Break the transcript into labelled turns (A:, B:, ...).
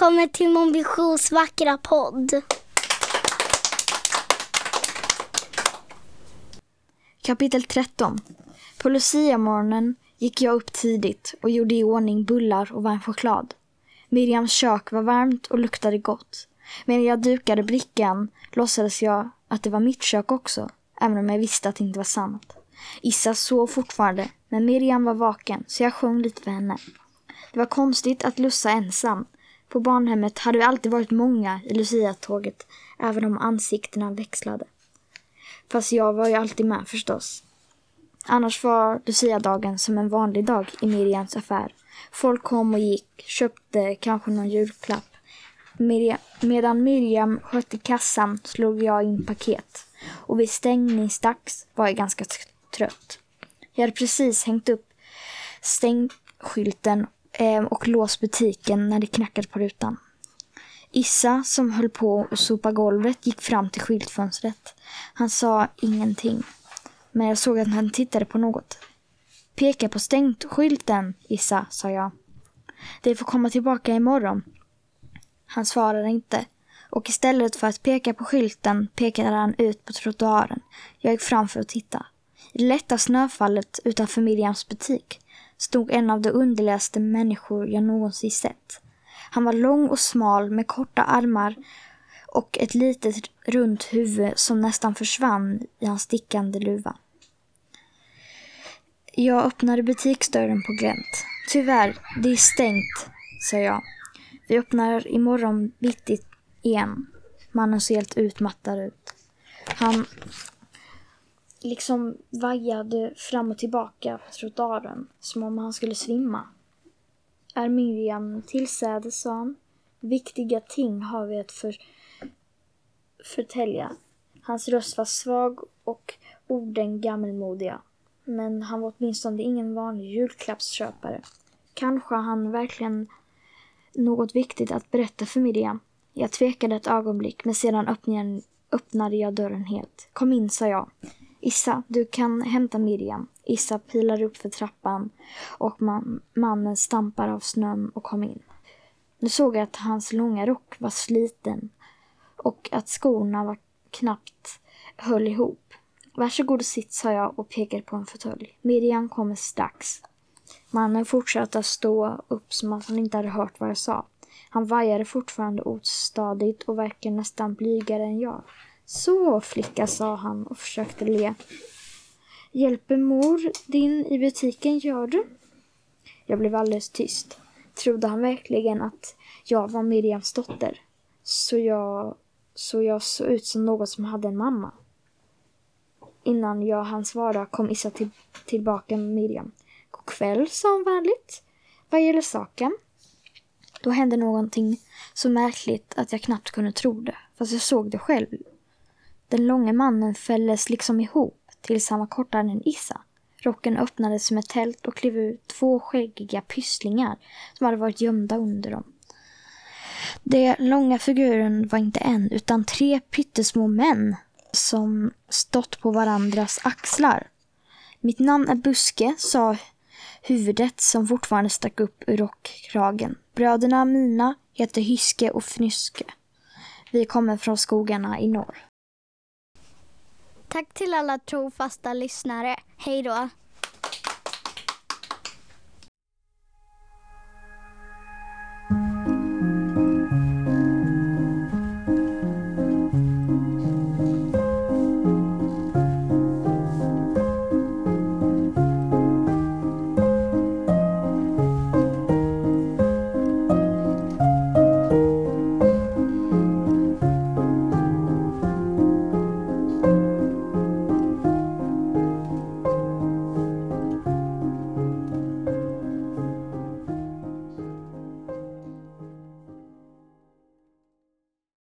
A: Välkommen till Mon Visions vackra podd.
B: Kapitel 13 På Lucia-morgonen gick jag upp tidigt och gjorde i ordning bullar och varm choklad. Miriams kök var varmt och luktade gott. Medan jag dukade brickan låtsades jag att det var mitt kök också, även om jag visste att det inte var sant. Issa sov fortfarande, men Miriam var vaken så jag sjöng lite för henne. Det var konstigt att Lussa ensam. På barnhemmet hade vi alltid varit många i Lucia-tåget, även om ansiktena växlade. Fast jag var ju alltid med förstås. Annars var Lucia-dagen som en vanlig dag i Miriams affär. Folk kom och gick, köpte kanske någon julklapp. Miriam, medan Miriam skötte kassan slog jag in paket. Och vid stängningsdags var jag ganska trött. Jag hade precis hängt upp stängskylten Ehm, och låst butiken när det knackade på rutan. Issa, som höll på att sopa golvet, gick fram till skyltfönstret. Han sa ingenting, men jag såg att han tittade på något. Peka på stängt skylten, Issa, sa jag. Det får komma tillbaka imorgon. Han svarade inte och istället för att peka på skylten pekade han ut på trottoaren. Jag gick fram för att titta. I det lätta snöfallet utanför Miriams butik stod en av de underligaste människor jag någonsin sett. Han var lång och smal med korta armar och ett litet runt huvud som nästan försvann i hans stickande luva. Jag öppnade butiksdörren på glänt. Tyvärr, det är stängt, sa jag. Vi öppnar imorgon bitti igen. Mannen såg helt utmattad ut. Han liksom vajade fram och tillbaka på trottoaren som om han skulle svimma. Är Miriam tillsädes, sa han. Viktiga ting har vi att för, förtälja. Hans röst var svag och orden gammelmodiga. Men han var åtminstone ingen vanlig julklappsköpare. Kanske har han verkligen något viktigt att berätta för Miriam. Jag tvekade ett ögonblick, men sedan öppnade jag dörren helt. Kom in, sa jag. Issa, du kan hämta Miriam. Issa pilar upp för trappan och man, mannen stampar av snön och kom in. Nu såg jag att hans långa rock var sliten och att skorna var knappt höll ihop. Varsågod och sitt, sa jag och pekade på en fåtölj. Miriam kommer strax. Mannen fortsatte att stå upp som att han inte hade hört vad jag sa. Han vajade fortfarande ostadigt och verkade nästan blygare än jag. Så flicka, sa han och försökte le. Hjälper mor din i butiken, gör du? Jag blev alldeles tyst. Trodde han verkligen att jag var Miriams dotter? Så jag, så jag såg ut som något som hade en mamma. Innan jag hann svara kom Issa till, tillbaka med Miriam. God kväll, sa hon vänligt. Vad gäller saken? Då hände någonting så märkligt att jag knappt kunde tro det, fast jag såg det själv. Den långa mannen fälldes liksom ihop tills han var kortare än Issa. Rocken öppnades som ett tält och klev ut två skäggiga pysslingar som hade varit gömda under dem. Den långa figuren var inte en, utan tre pyttesmå män som stått på varandras axlar. Mitt namn är Buske, sa huvudet som fortfarande stack upp ur rockkragen. Bröderna mina heter Hyske och Fnyske. Vi kommer från skogarna i norr.
A: Tack till alla trofasta lyssnare. Hej då!